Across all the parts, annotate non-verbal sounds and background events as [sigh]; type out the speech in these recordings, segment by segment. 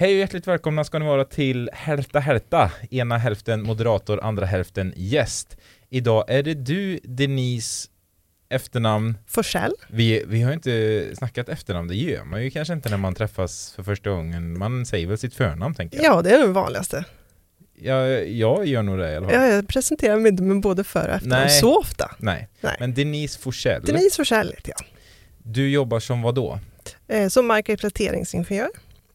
Hej och hjärtligt välkomna ska ni vara till Hälta Hälta, ena hälften moderator, andra hälften gäst. Idag är det du, Denise, efternamn. Forsell. Vi, vi har inte snackat efternamn, det gör man ju kanske inte när man träffas för första gången. Man säger väl sitt förnamn tänker jag. Ja, det är det vanligaste. Ja, jag gör nog det i alla fall. Ja, jag presenterar mig inte med både före och efternamn Nej. så ofta. Nej. Nej. men Denise Forsell, Denise Forsell heter jag. du jobbar som vad då? Eh, som mark och exploateringsingenjör.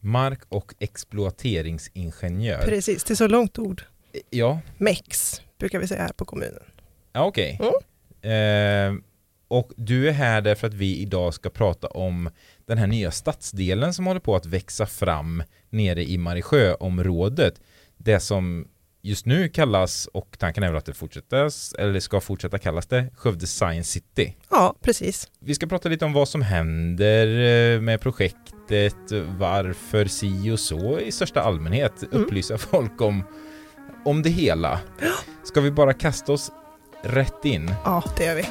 Mark och exploateringsingenjör. Precis, det är så långt ord. Ja, MEX brukar vi säga här på kommunen. Ja, okej. Eh, och du är här därför att vi idag ska prata om den här nya stadsdelen som håller på att växa fram nere i Mariesjöområdet. Det som just nu kallas, och tanken är väl att det fortsättas, eller ska fortsätta kallas det, Skövde Science City. Ja, precis. Vi ska prata lite om vad som händer eh, med projektet, varför si och så i största allmänhet, upplysa folk om, om det hela. Ska vi bara kasta oss rätt in? Ja, det gör vi.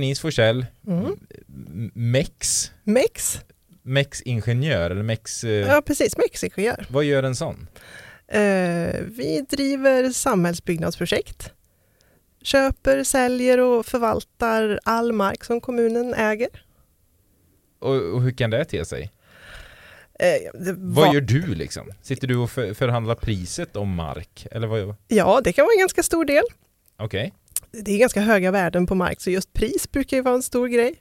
Denise Forsell, Mm. MEX, MEX. MEX-ingenjör eller MEX, eh, Ja, precis. MEX-ingenjör. vad gör en sån? Eh, vi driver samhällsbyggnadsprojekt. Köper, säljer och förvaltar all mark som kommunen äger. Och, och hur kan det te sig? Eh, det Vad var- gör du liksom? Sitter du och för, förhandlar priset om mark? Eller vad? Ja, det kan vara en ganska stor del. Okej, Det är ganska höga värden på mark, så just pris brukar ju vara en stor grej.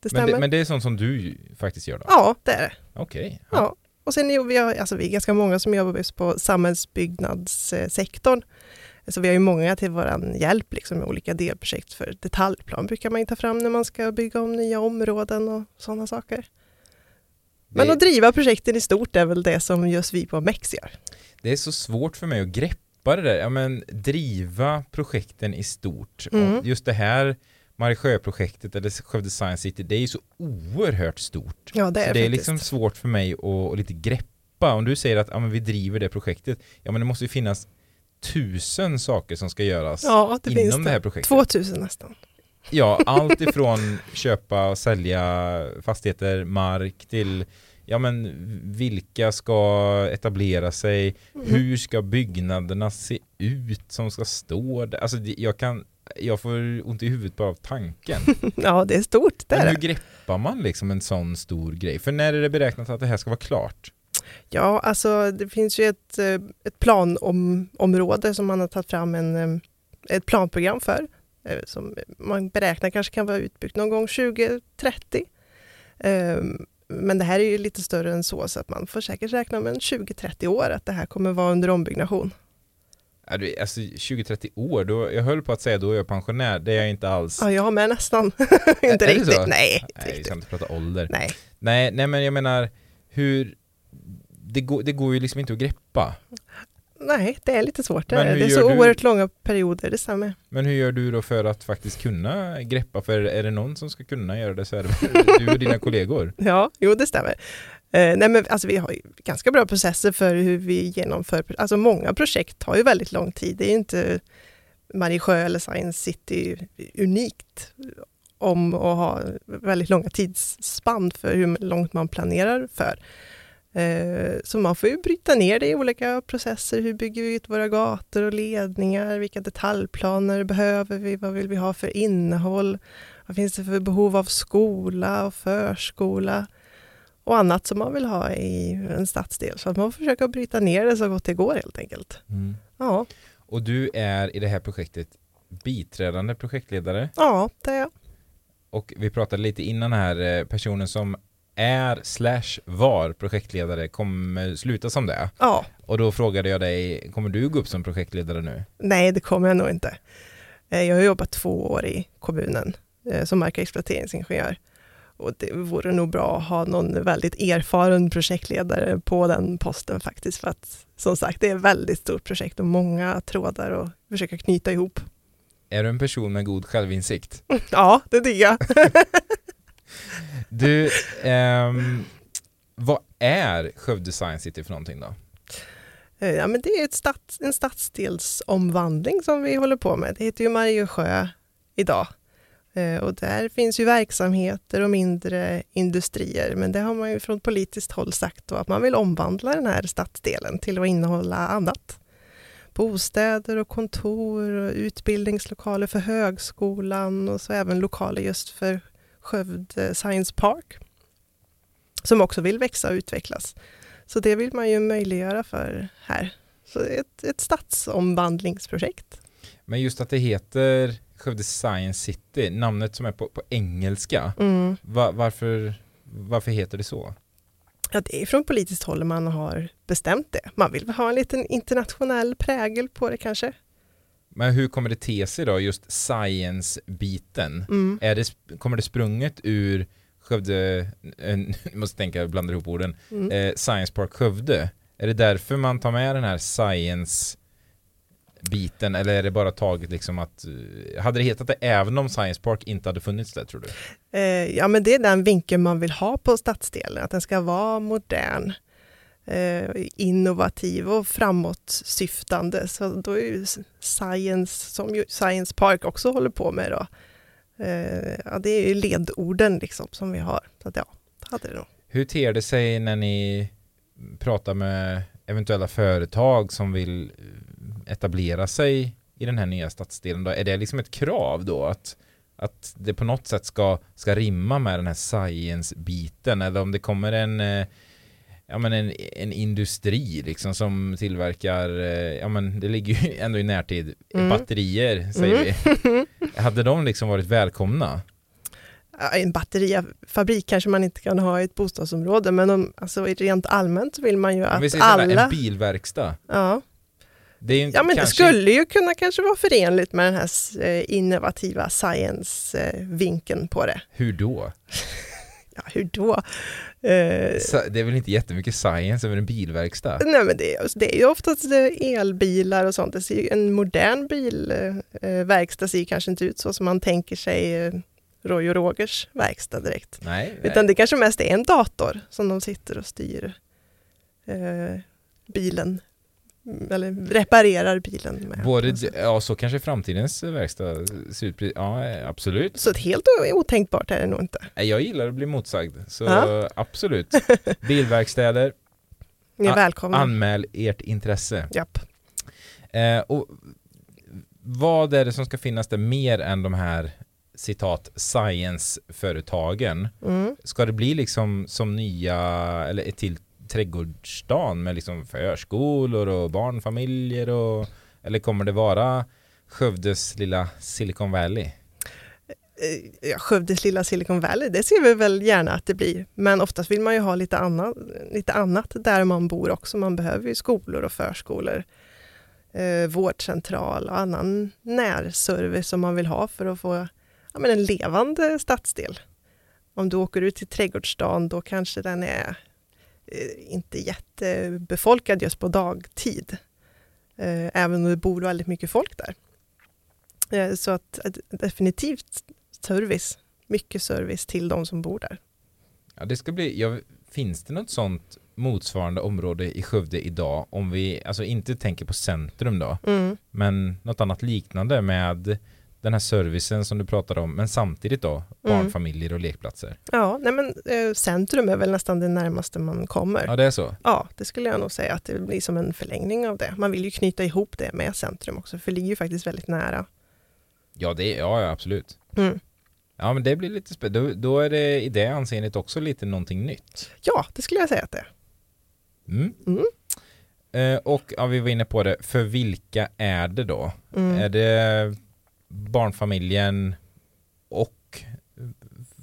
Det stämmer. men, det- men det är sånt som du faktiskt gör då? Ja, det är det. Okej. Ja. Och sen är vi, alltså vi är ganska många som jobbar just på samhällsbyggnadssektorn. Så vi har ju många till vår hjälp liksom, med olika delprojekt för detaljplan brukar man ju ta fram när man ska bygga om nya områden och sådana saker. Men det, att driva projekten i stort är väl det som just vi på Mex gör. det är så svårt för mig att greppa det där. Ja, men driva projekten i stort. Mm. Och just det här Mariesjöprojektet eller Skövde Science City, det är ju så oerhört stort. Ja, det är Så det är faktiskt. liksom svårt för mig att, att lite greppa. Om du säger att ja, men vi driver det projektet, ja men det måste ju finnas tusen saker som ska göras Ja, det inom det. det. här projektet. 2000 nästan. Ja, allt ifrån [laughs] köpa och sälja fastigheter, mark till ja men vilka ska etablera sig, Mm. hur ska byggnaderna se ut som ska stå där? Alltså jag kan, jag får ont i huvudet bara av tanken. [laughs] Ja, det är stort. Det Men hur greppar man liksom en sån stor grej? För när är det beräknat att det här ska vara klart? Ja, alltså det finns ju ett, eh, ett planområde som man har tagit fram en, eh, ett planprogram för. eh, Som man beräknar kanske kan vara utbyggt någon gång 2030. Ehm, Men det här är ju lite större än så, så att man får säkert räkna med en 20-30 år att det här kommer vara under ombyggnation. Alltså 20-30 år, då, jag höll på att säga då är jag pensionär, det är jag inte alls. Ja, jag med nästan. [laughs] Inte riktigt. Nej, inte Nej, vi ska inte prata ålder. Nej. Nej, nej men jag menar hur det går, det går ju liksom inte att greppa. Nej, det är lite svårt. Det, är. så du? oerhört långa perioder, det stämmer. Men hur gör du då för att faktiskt kunna greppa? För är det någon som ska kunna göra det så är det [laughs] du och dina kollegor. Ja, jo det stämmer. Eh, nej men alltså vi har ju ganska bra processer för hur vi genomför, alltså många projekt tar ju väldigt lång tid. Det är ju inte Mariesjö eller Science City unikt om att ha väldigt långa tidsspann för hur långt man planerar för. Eh, Så man får ju bryta ner det i olika processer. Hur bygger vi ut våra gator och ledningar? Vilka detaljplaner behöver vi? Vad vill vi ha för innehåll? Vad finns det för behov av skola och förskola? Och annat som man vill ha i en stadsdel. Så att man får försöka bryta ner det så gott det går helt enkelt. Mm. Ja, Och du är i det här projektet biträdande projektledare ja det är jag. och vi pratade lite innan här, eh, personen som är slash var projektledare kommer sluta som det. Ja, Och då frågade jag dig, kommer du gå upp som projektledare nu? nej det kommer jag nog inte. Eh, Jag har jobbat två år i kommunen eh, som mark och exploateringsingenjör. Och det vore nog bra att ha någon väldigt erfaren projektledare på den posten faktiskt. För att som sagt, det är ett väldigt stort projekt och många trådar att försöka knyta ihop. Är du en person med god självinsikt? [laughs] Ja, det tycker jag. [laughs] Du, ehm, vad är Skövde Science City för någonting då? Eh, ja, men det är ett stads, en stadsdelsomvandling som vi håller på med. Det heter ju Mariesjö idag. Eh, och där finns ju verksamheter och mindre industrier. Men det har man ju från politiskt håll sagt då, att man vill omvandla den här stadsdelen till att innehålla annat. Bostäder och kontor och utbildningslokaler för högskolan och så även lokaler just för Skövde Science Park. Som också vill växa och utvecklas. Så det vill man ju möjliggöra för här. Så ett, ett stadsomvandlingsprojekt. Men just att det heter Skövde Science City, namnet som är på, på engelska, Mm. va, varför, varför heter det så? Ja, det är från politiskt håll man har bestämt det. Man vill ha en liten internationell prägel på det kanske. Men hur kommer det te sig då, just science-biten? Mm. Är det, kommer det sprunget ur Skövde, eh, [laughs] jag måste tänka, jag blandar ihop orden, Mm. eh, Science Park Skövde? Är det därför man tar med den här science-biten eller är det bara taget liksom att, eh, hade det hetat det även om Science Park inte hade funnits där tror du? Eh, ja, men det är den vinkeln man vill ha på stadsdelen, att den ska vara modern, Eh, innovativ och framåtsyftande. Så då är ju science, som ju Science Park också håller på med då, eh, ja, det är ju ledorden liksom som vi har. Så att, ja, hade det då. Hur ter det sig när ni pratar med eventuella företag som vill eh, etablera sig i den här nya stadsdelen? Då? Är det liksom ett krav då att, att det på något sätt ska, ska rimma med den här science-biten eller om det kommer en eh, Ja men en, en industri liksom som tillverkar, eh, ja men det ligger ju ändå i närtid, Mm. batterier säger Mm. vi. [laughs] Hade de liksom varit välkomna? En batterifabrik kanske man inte kan ha i ett bostadsområde, men om, alltså, rent allmänt vill man ju vi att sådär, alla... en bilverkstad. Ja, Det Ja, men det kanske- skulle ju kunna kanske vara förenligt med den här eh, innovativa science-vinkeln på det. Hur då? Ja, hur då? Eh, Det är väl inte jättemycket science över en bilverkstad? nej, men det, är- det är ju oftast eh, elbilar och sånt. En modern bilverkstad ser kanske inte ut så som man tänker sig eh, Roy och Rogers verkstad direkt. Nej, Utan det kanske mest är en dator som de sitter och styr eh, bilen, eller reparerar bilen med. Både, ja så kanske framtidens verkstad ser ut, ja eh, absolut. Så helt otänkbart är det nog inte. Jag gillar att bli motsagd, så Ja. [laughs] absolut. [laughs] Bilverkstäder, Ni är välkomna. anmäl ert intresse. Japp. Eh, och vad är det som ska finnas där mer än de här citat science-företagen? Mm. Ska det bli liksom som nya, eller ett till trädgårdsstaden med liksom förskolor och barnfamiljer och eller kommer det vara Skövdes lilla Silicon Valley? Eh, ja, Skövdes lilla Silicon Valley, det ser vi väl gärna att det blir. Men oftast vill man ju ha lite annat, lite annat där man bor också. Man behöver ju skolor och förskolor, eh, vårdcentral och annan närservice som man vill ha för att få ja, men en levande stadsdel. Om du åker ut till trädgårdsstaden då kanske den är inte jättebefolkad just på dagtid. Eh, även om det bor väldigt mycket folk där. Eh, så att, att definitivt service, mycket service till de som bor där. Ja, det ska bli, ja, finns det något sånt motsvarande område i Skövde idag om vi alltså inte tänker på centrum då Mm. men något annat liknande med den här servicen som du pratade om men samtidigt då barnfamiljer och lekplatser. Ja, nej men eh, centrum är väl nästan det närmaste man kommer. Ja det är så. Ja, det skulle jag nog säga att det blir som en förlängning av det. Man vill ju knyta ihop det med centrum också, för det ligger ju faktiskt väldigt nära. Ja det ja, ja absolut. Mm. Ja men det blir lite spännande. Då, då är det i det anseendet också lite någonting nytt. Ja, det skulle jag säga att det är. Mm. Mm. Eh, och ja, vi var inne på det, för vilka är det då? Mm. Är det barnfamiljen och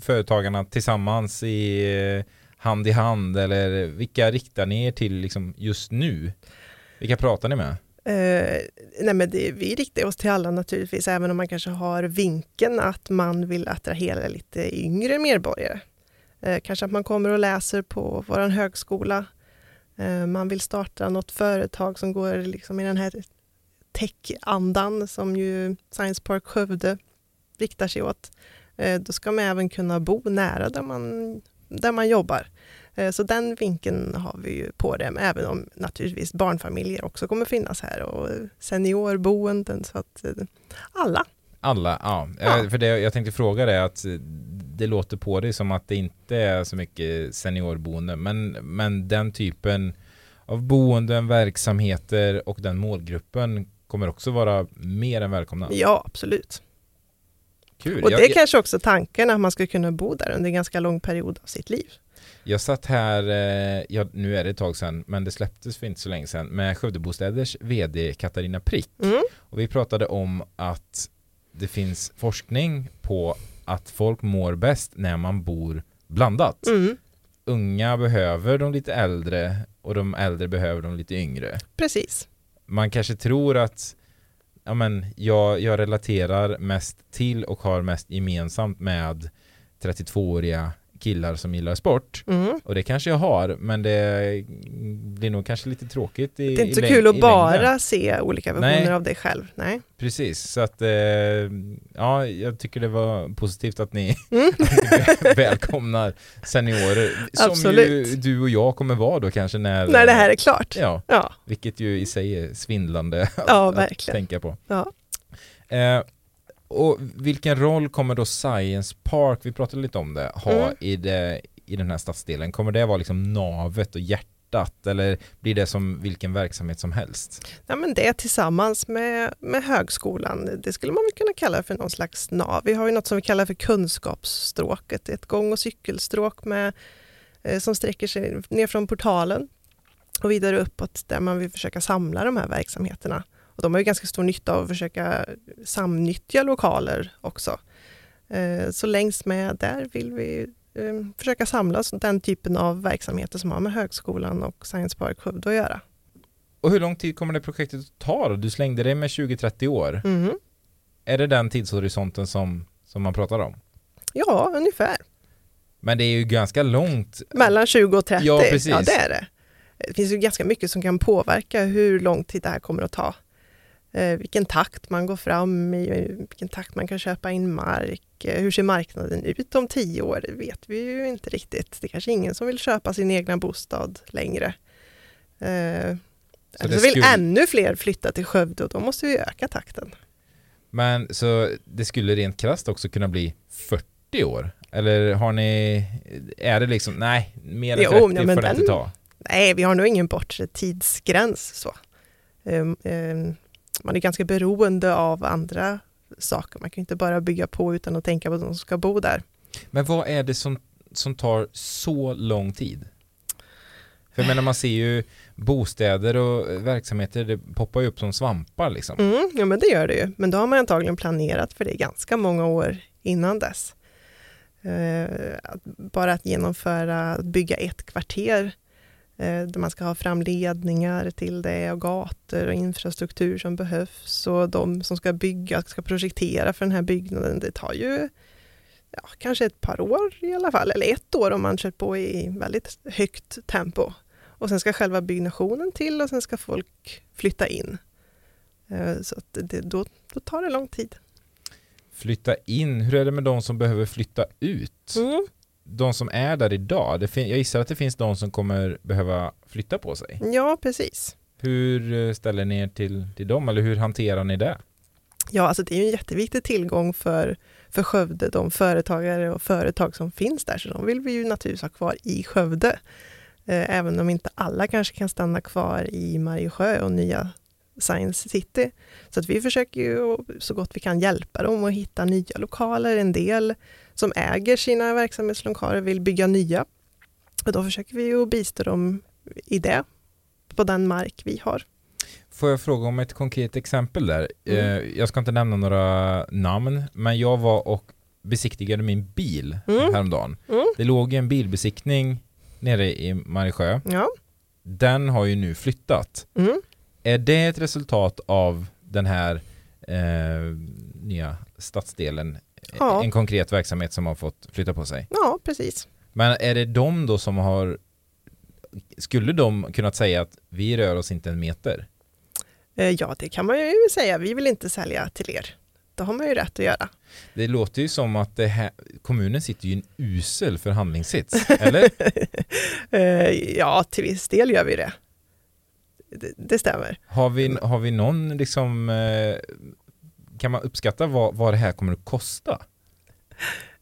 företagarna tillsammans i eh, hand i hand eller vilka riktar ni er till liksom just nu? Vilka pratar ni med? Eh, nej men det, vi riktar oss till alla naturligtvis, även om man kanske har vinkeln att man vill attrahera lite yngre medborgare. Eh, kanske att man kommer och läser på vår högskola. Eh, man vill starta något företag som går liksom i den här tech-andan som ju Science Park Skövde riktar sig åt. Eh, då ska man även kunna bo nära där man, där man jobbar. Eh, så den vinkeln har vi ju på det, även om naturligtvis barnfamiljer också kommer finnas här och seniorboenden så att eh, alla. Alla, ja. ja. För det jag tänkte fråga dig att det låter på dig som att det inte är så mycket seniorboende, men, men den typen av boenden, verksamheter och den målgruppen kommer också vara mer än välkomna. Ja, absolut. Kul. Och det är jag, kanske också tanken att man ska kunna bo där under en ganska lång period av sitt liv. Jag satt här, eh, ja, nu är det ett tag sedan, men det släpptes för inte så länge sedan, med Skövdebostäders vd Katarina Prick. Mm. Och vi pratade om att det finns forskning på att folk mår bäst när man bor blandat. Mm. Unga behöver de lite äldre och de äldre behöver de lite yngre. Precis. Man kanske tror att ja, men jag, jag relaterar mest till och har mest gemensamt med 32-åriga killar som gillar sport. Mm. Och det kanske jag har, men det blir nog kanske lite tråkigt i Det är inte så kul att bara se olika versioner av dig själv. Nej. Precis, så att eh, ja, jag tycker det var positivt att ni, mm. [laughs] välkomnar seniorer. Som Absolut. ju du och jag kommer vara då kanske när... När det här är klart. Ja, ja. vilket ju i sig är svindlande [laughs] att, ja, att tänka på. Ja. Eh, och vilken roll kommer då Science Park, vi pratade lite om det, ha mm. i, det, i den här stadsdelen? Kommer det vara liksom navet och hjärtat eller blir det som vilken verksamhet som helst? Ja, men det tillsammans med, med högskolan, det skulle man kunna kalla för någon slags nav. Vi har ju något som vi kallar för kunskapsstråket, ett gång och cykelstråk med, eh, som sträcker sig ner från portalen och vidare uppåt där man vill försöka samla de här verksamheterna. Och de har ju ganska stor nytta av att försöka samnyttja lokaler också. Eh, så längs med där vill vi eh, försöka samla den typen av verksamheter som har med högskolan och Science Park Skövde att göra. Och hur lång tid kommer det projektet att ta då? Du slängde det med 20-30 år. Mm. Är det den tidshorisonten som, som man pratar om? Ja, ungefär. Men det är ju ganska långt. Mellan 20 och 30, ja, precis. ja det är det. Det finns ju ganska mycket som kan påverka hur lång tid det här kommer att ta vilken takt man går fram i, vilken takt man kan köpa in mark. Eh, hur ser marknaden ut om tio år? Det vet vi ju inte riktigt. Det är kanske ingen som vill köpa sin egna bostad längre. Eh, så alltså vill skulle... ännu fler flytta till Skövde och då måste vi öka takten. Men så det skulle rent krasst också kunna bli 40 år? Eller har ni, är det liksom, nej, mer än 30 jo, ja, får det inte ta? Nej, vi har nog ingen bortre tidsgräns så. Um, um, man är ganska beroende av andra saker. Man kan inte bara bygga på utan att tänka på de som ska bo där. Men vad är det som, som tar så lång tid? För jag menar man ser ju bostäder och verksamheter, det poppar ju upp som svampar liksom. Mm, ja men det gör det ju, men då har man antagligen planerat för det ganska många år innan dess. Uh, bara att genomföra, att bygga ett kvarter Eh, där man ska ha fram ledningar till det och gator och infrastruktur som behövs och de som ska bygga, ska projektera för den här byggnaden, det tar ju ja, kanske ett par år i alla fall, eller ett år om man kör på i väldigt högt tempo. Och sen ska själva byggnationen till och sen ska folk flytta in. Eh, så det, då, då tar det lång tid. Flytta in, hur är det med de som behöver flytta ut? Mm de som är där idag, jag gissar att det finns de som kommer behöva flytta på sig. Ja, precis. Hur eh, ställer ni er till, till dem eller hur hanterar ni det? Ja, alltså det är en jätteviktig tillgång för, för Skövde, de företagare och företag som finns där, så de vill vi ju naturligtvis ha kvar i Skövde. Eh, även om inte alla kanske kan stanna kvar i Mariesjö och nya Science City. Så att vi försöker ju så gott vi kan hjälpa dem att hitta nya lokaler. En del som äger sina verksamhetslokaler vill bygga nya. Och då försöker vi ju bistå dem i det, på den mark vi har. Får jag fråga om ett konkret exempel där? Mm. Eh, jag ska inte nämna några namn, men jag var och besiktigade min bil mm. häromdagen. Mm. Det låg en bilbesiktning nere i Mariesjö. Ja. Den har ju nu flyttat. Mm. Är det ett resultat av den här eh, nya stadsdelen? Ja. En konkret verksamhet som har fått flytta på sig? Ja, precis. Men är det de då som har skulle de kunnat säga att vi rör oss inte en meter? Eh, ja, det kan man ju säga. Vi vill inte sälja till er. Det har man ju rätt att göra. Det låter ju som att här, kommunen sitter i en usel förhandlingssits, [laughs] eller? Eh, ja, till viss del gör vi det. Det, det stämmer. Har vi, har vi någon liksom, eh, kan man uppskatta vad, vad det här kommer att kosta?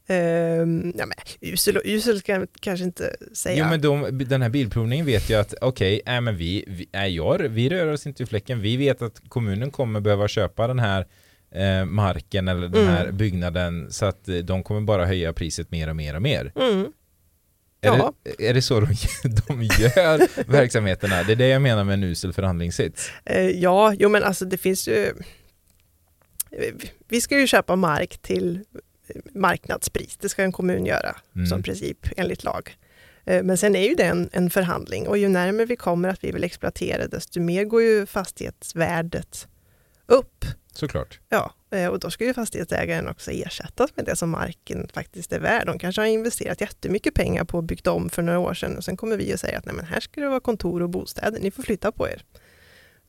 Um, ja, men, usel usel ska jag kanske inte säga. Jo men de, den här bilprovningen vet ju att okej, okay, äh, vi, vi, äh, vi rör oss inte i fläcken. Vi vet att kommunen kommer behöva köpa den här eh, marken eller den mm. här byggnaden så att de kommer bara höja priset mer och mer och mer. Mm. Är, ja. det, är det så de, [laughs] de gör verksamheterna? Det är det jag menar med en usel förhandlingssits. Eh, ja, jo men alltså det finns ju vi ska ju köpa mark till marknadspris. Det ska en kommun göra mm. som princip enligt lag. Eh, men sen är ju det en, en, förhandling och ju närmare vi kommer att vi vill exploatera desto mer går ju fastighetsvärdet upp. Såklart. Ja, eh, och då ska ju fastighetsägaren också ersättas med det som marken faktiskt är värd. De kanske har investerat jättemycket pengar på att bygga om för några år sedan och sen kommer vi att säga att nej men här ska det vara kontor och bostäder, ni får flytta på er.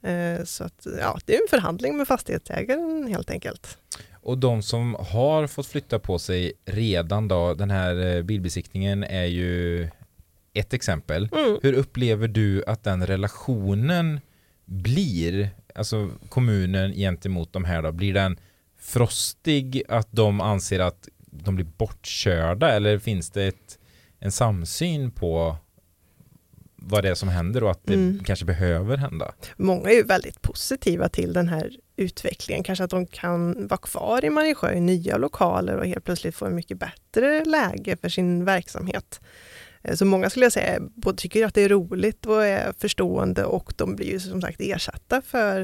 Eh, så att, ja, det är en förhandling med fastighetsägaren helt enkelt. Och de som har fått flytta på sig redan då, den här eh, bilbesiktningen är ju ett exempel. Mm. Hur upplever du att den relationen blir, alltså kommunen gentemot de här då, blir den frostig att de anser att de blir bortkörda eller finns det ett, en samsyn på vad det är som händer och att det mm. kanske behöver hända. Många är ju väldigt positiva till den här utvecklingen, kanske att de kan vara kvar i Mariesjö i nya lokaler och helt plötsligt få en mycket bättre läge för sin verksamhet. Eh, så många skulle jag säga både tycker att det är roligt och är förstående och de blir ju som sagt ersatta för,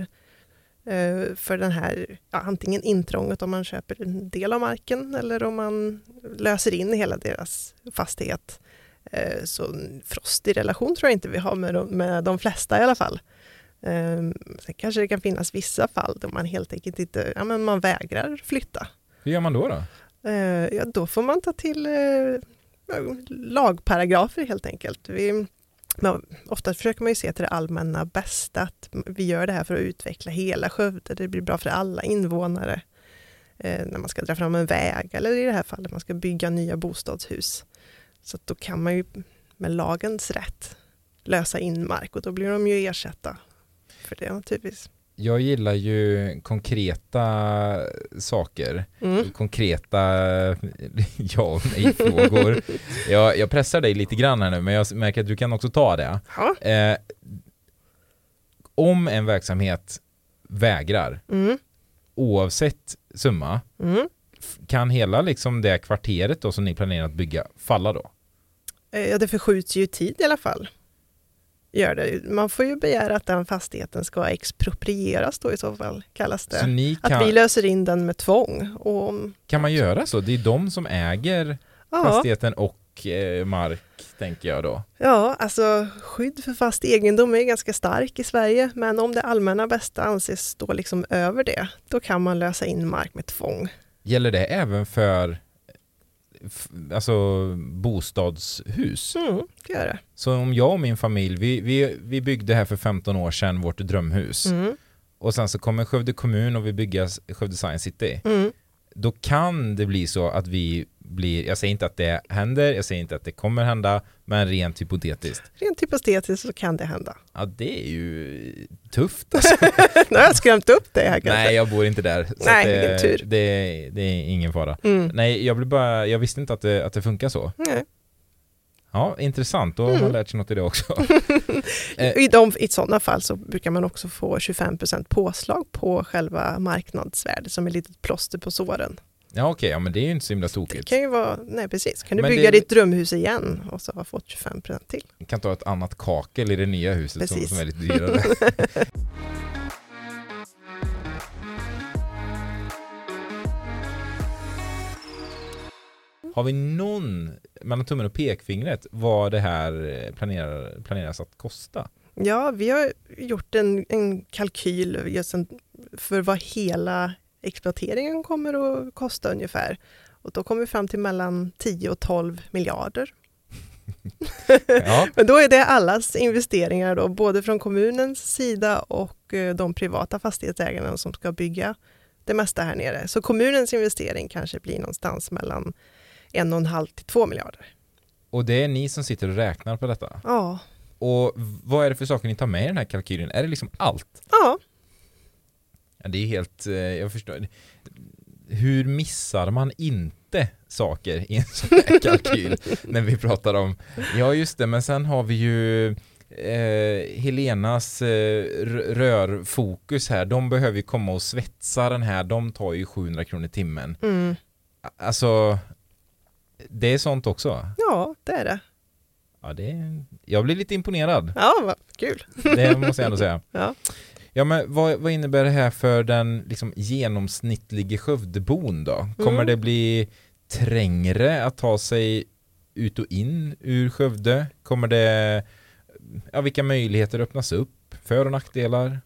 eh, för den här, ja, antingen intrånget om man köper en del av marken eller om man löser in hela deras fastighet. Eh, så frostig relation tror jag inte vi har med de, med de flesta i alla fall. Ehm, sen kanske det kan finnas vissa fall då man helt enkelt inte, ja men man vägrar flytta. Hur gör man då? Då, eh, ja, då får man ta till eh, lagparagrafer helt enkelt. Vi, ofta försöker man ju se till det allmänna bästa, att vi gör det här för att utveckla hela Skövde, det blir bra för alla invånare. när man ska dra fram en väg eller i det här fallet man ska bygga nya bostadshus. Så då kan man ju med lagens rätt lösa in mark och då blir de ju ersatta för det naturligtvis. Jag gillar ju konkreta saker, mm. konkreta [laughs] ja och nej-frågor. [laughs] jag, jag pressar dig lite grann här nu, men jag märker att du kan också ta det. Eh, om en verksamhet vägrar, mm. oavsett summa, mm. kan hela liksom det kvarteret då som ni planerar att bygga falla då? Eh, ja, det förskjuts ju i tid i alla fall. Gör det. Man får ju begära att den fastigheten ska exproprieras då i så fall, kallas det. Kan... Att vi löser in den med tvång. Och... Kan man göra så? Det är de som äger ja. fastigheten och eh, mark, tänker jag då. Ja, alltså skydd för fast egendom är ganska stark i Sverige, men om det allmänna bästa anses stå liksom över det, då kan man lösa in mark med tvång. Gäller det även för alltså bostadshus. Mm, det gör det. Så om jag och min familj, vi, vi, vi byggde här för 15 år sedan vårt drömhus. Mm. Och sen så kommer Skövde kommun och vi bygger Skövde Science City. Mm. Då kan det bli så att vi blir, jag säger inte att det händer, jag säger inte att det kommer hända, men rent hypotetiskt. Rent hypotetiskt så kan det hända. Ja, det är ju tufft alltså. [laughs] nu har jag skrämt upp dig här kanske. Nej, jag bor inte där. Nej, det, tur. Det, det, är ingen fara. Mm. Nej, jag, blir bara, jag visste inte att det, att det funkar så. Nej. Ja, intressant. Då har man mm. lärt sig något i det också. [laughs] I, de, I sådana fall så brukar man också få 25% påslag på själva marknadsvärdet som ett litet plåster på såren. Ja okej, okay, ja, men det är ju inte så himla tokigt. Det kan ju vara, nej precis. Kan du men bygga det... ditt drömhus igen och så ha fått 25% till. Du kan ta ett annat kakel i det nya huset som, som är lite dyrare. [laughs] Har vi någon mellan tummen och pekfingret vad det här planerar, planeras att kosta? Ja, vi har gjort en, en kalkyl för vad hela exploateringen kommer att kosta ungefär. Och då kommer vi fram till mellan 10 och 12 miljarder. [laughs] Ja, Men då är det allas investeringar då, både från kommunens sida och eh, de privata fastighetsägarna som ska bygga det mesta här nere. Så kommunens investering kanske blir någonstans mellan en och en halv till två miljarder. och det är ni som sitter och räknar på detta. Ja, Och vad är det för saker ni tar med i den här kalkylen? Är det liksom allt? ja. Ja, det är helt, eh, jag förstår. Hur missar man inte saker i en sån här kalkyl [laughs] när vi pratar om, ja just det, men sen har vi ju eh, Helenas eh, rörfokus här, de behöver ju komma och svetsa den här, de tar ju 700 kronor i timmen. Mm. Alltså, det är sånt också. ja, det är det. Ja, det är, jag blir lite imponerad, Ja, vad kul. det måste jag ändå säga. [laughs] Ja. Ja men vad, vad innebär det här för den liksom, genomsnittlige Skövdebon då? Kommer Mm. det bli trängre att ta sig ut och in ur Skövde? Kommer det, ja vilka möjligheter öppnas upp? För och nackdelar?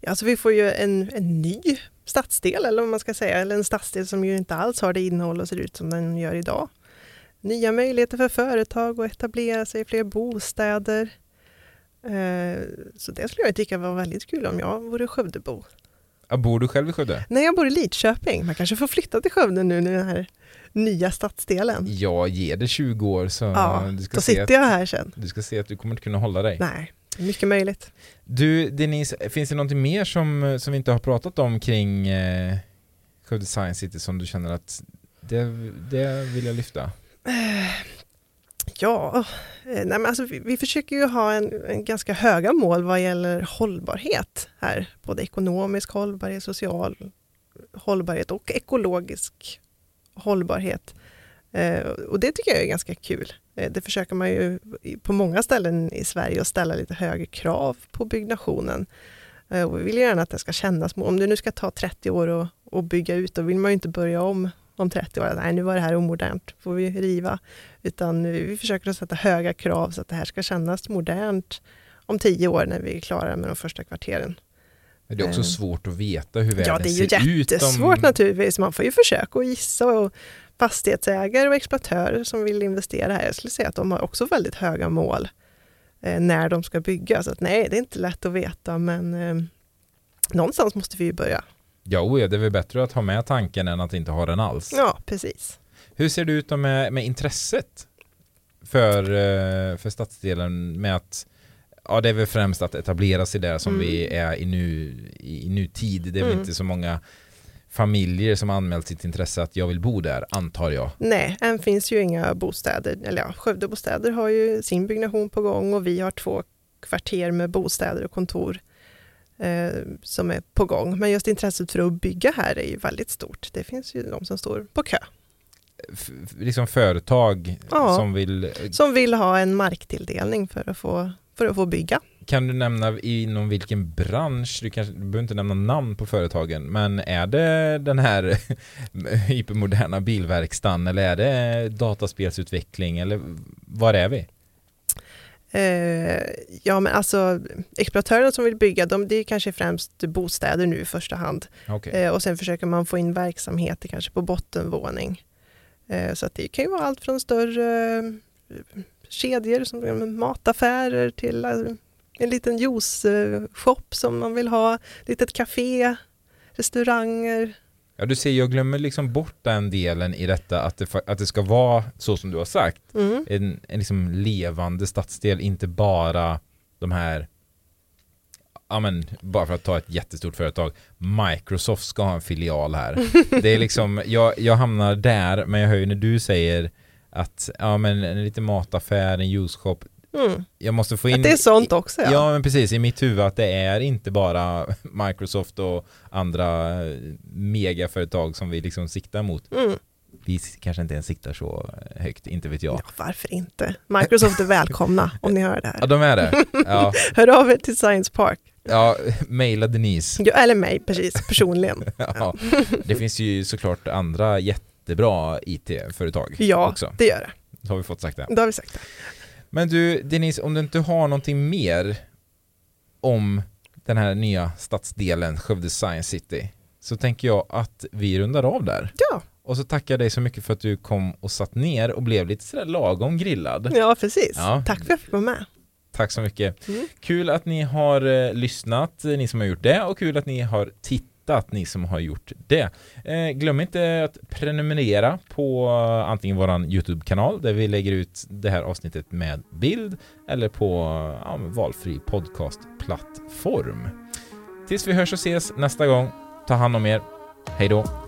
Ja, Alltså vi får ju en, en ny stadsdel, eller vad man ska säga, eller en stadsdel som ju inte alls har det innehåll och ser ut som den gör idag. Nya möjligheter för företag att etablera sig, fler bostäder. Eh, Så det skulle jag tycka var väldigt kul om jag vore Skövdebo. Ja, bor du själv i Skövde? Nej, jag bor i Lidköping. Man kanske får flytta till Skövde nu när den här nya stadsdelen. Ja, ge det 20 år så Ja, du, ska Då se sitter att, jag här sen. du ska se att du kommer inte kunna hålla dig. Nej, mycket möjligt. Du Denise, finns det någonting mer som, som vi inte har pratat om kring eh, Skövde Science City som du känner att det, det vill jag lyfta? Eh, ja, eh, nej men alltså vi, vi försöker ju ha en, en ganska höga mål vad gäller hållbarhet här. Både ekonomisk hållbarhet, social hållbarhet och ekologisk hållbarhet. Eh, och det tycker jag är ganska kul. Eh, det försöker man ju på många ställen i Sverige att ställa lite högre krav på byggnationen. Eh, och vi vill gärna att det ska kännas, om det nu ska ta 30 år att bygga ut, då vill man ju inte börja om om 30 år. Nej, nu var det här omodernt, får vi riva. Utan vi försöker att sätta höga krav så att det här ska kännas modernt om 10 år när vi är klara med de första kvarteren. Men det är också Eh. svårt att veta hur världen Ja, det är ju ser ut. jättesvårt om- naturligtvis. Man får ju försöka att gissa och fastighetsägare och exploatörer som vill investera här, jag skulle säga att de har också väldigt höga mål eh, när de ska bygga. Så att nej, det är inte lätt att veta, men eh, någonstans måste vi ju börja. Ja, det är väl bättre att ha med tanken än att inte ha den alls. Ja, precis. Hur ser det ut då med, med intresset för, eh, för stadsdelen med att Ja det är väl främst att etablera sig där som Mm. vi är i, nu, i nutid. Det är väl Mm. inte så många familjer som anmält sitt intresse att jag vill bo där, antar jag. Nej, än finns ju inga bostäder. Eller ja, Skövdebostäder har ju sin byggnation på gång och vi har två kvarter med bostäder och kontor eh, som är på gång. Men just intresset för att bygga här är ju väldigt stort. Det finns ju de som står på kö. F- liksom företag Ja. som vill Som vill ha en marktilldelning för att få, för att få bygga. Kan du nämna inom vilken bransch, du, kanske, du behöver inte nämna namn på företagen, men är det den här [laughs] hypermoderna bilverkstan eller är det dataspelsutveckling eller var är vi? Eh, ja, men alltså exploatörerna som vill bygga, de, det är kanske främst bostäder nu i första hand. Okej. Eh, och sen försöker man få in verksamheter kanske på bottenvåning. Eh, så att det kan ju vara allt från större kedjor som mataffärer till en liten juice-shop som man vill ha, litet café, restauranger. Ja, du ser, jag glömmer liksom bort den delen i detta att det, att det ska vara så som du har sagt, Mm. en, en liksom levande stadsdel, inte bara de här Ja men bara för att ta ett jättestort företag. Microsoft ska ha en filial här. [laughs] Det är liksom, jag, jag hamnar där men jag hör ju när du säger att ja men en liten mataffär, en juiceshop Mm. Jag måste få in Att det är sånt också ja. ja. men precis, i mitt huvud att det är inte bara [laughs] Microsoft och andra eh, megaföretag som vi liksom siktar mot Mm. Vi kanske inte ens siktar så högt, inte vet jag Ja, varför inte? Microsoft är välkomna [laughs] om ni hör det Ja här. de är det, ja, [laughs] Hör av er till Science Park. ja mejla Denise Ja, eller mig precis, personligen. ja. Det finns ju såklart andra jättebra IT-företag Ja, också, det gör det. så har vi fått sagt det Då har vi sagt det. Men du Denise, om du inte har någonting mer om den här nya stadsdelen Skövde Science City så tänker jag att vi rundar av där Ja, Och så tackar jag dig så mycket för att du kom och satt ner och blev lite sådär lagom grillad. Ja, precis. Ja. Tack för att jag fick vara med. Tack så mycket. Mm. Kul att ni har eh, lyssnat, eh, ni som har gjort det, och kul att ni har tittat, ni som har gjort det. Eh, glöm inte att prenumerera på eh, antingen våran YouTube-kanal där vi lägger ut det här avsnittet med bild eller på ja, valfri podcastplattform. Tills vi hörs och ses nästa gång, ta hand om er. Hej då!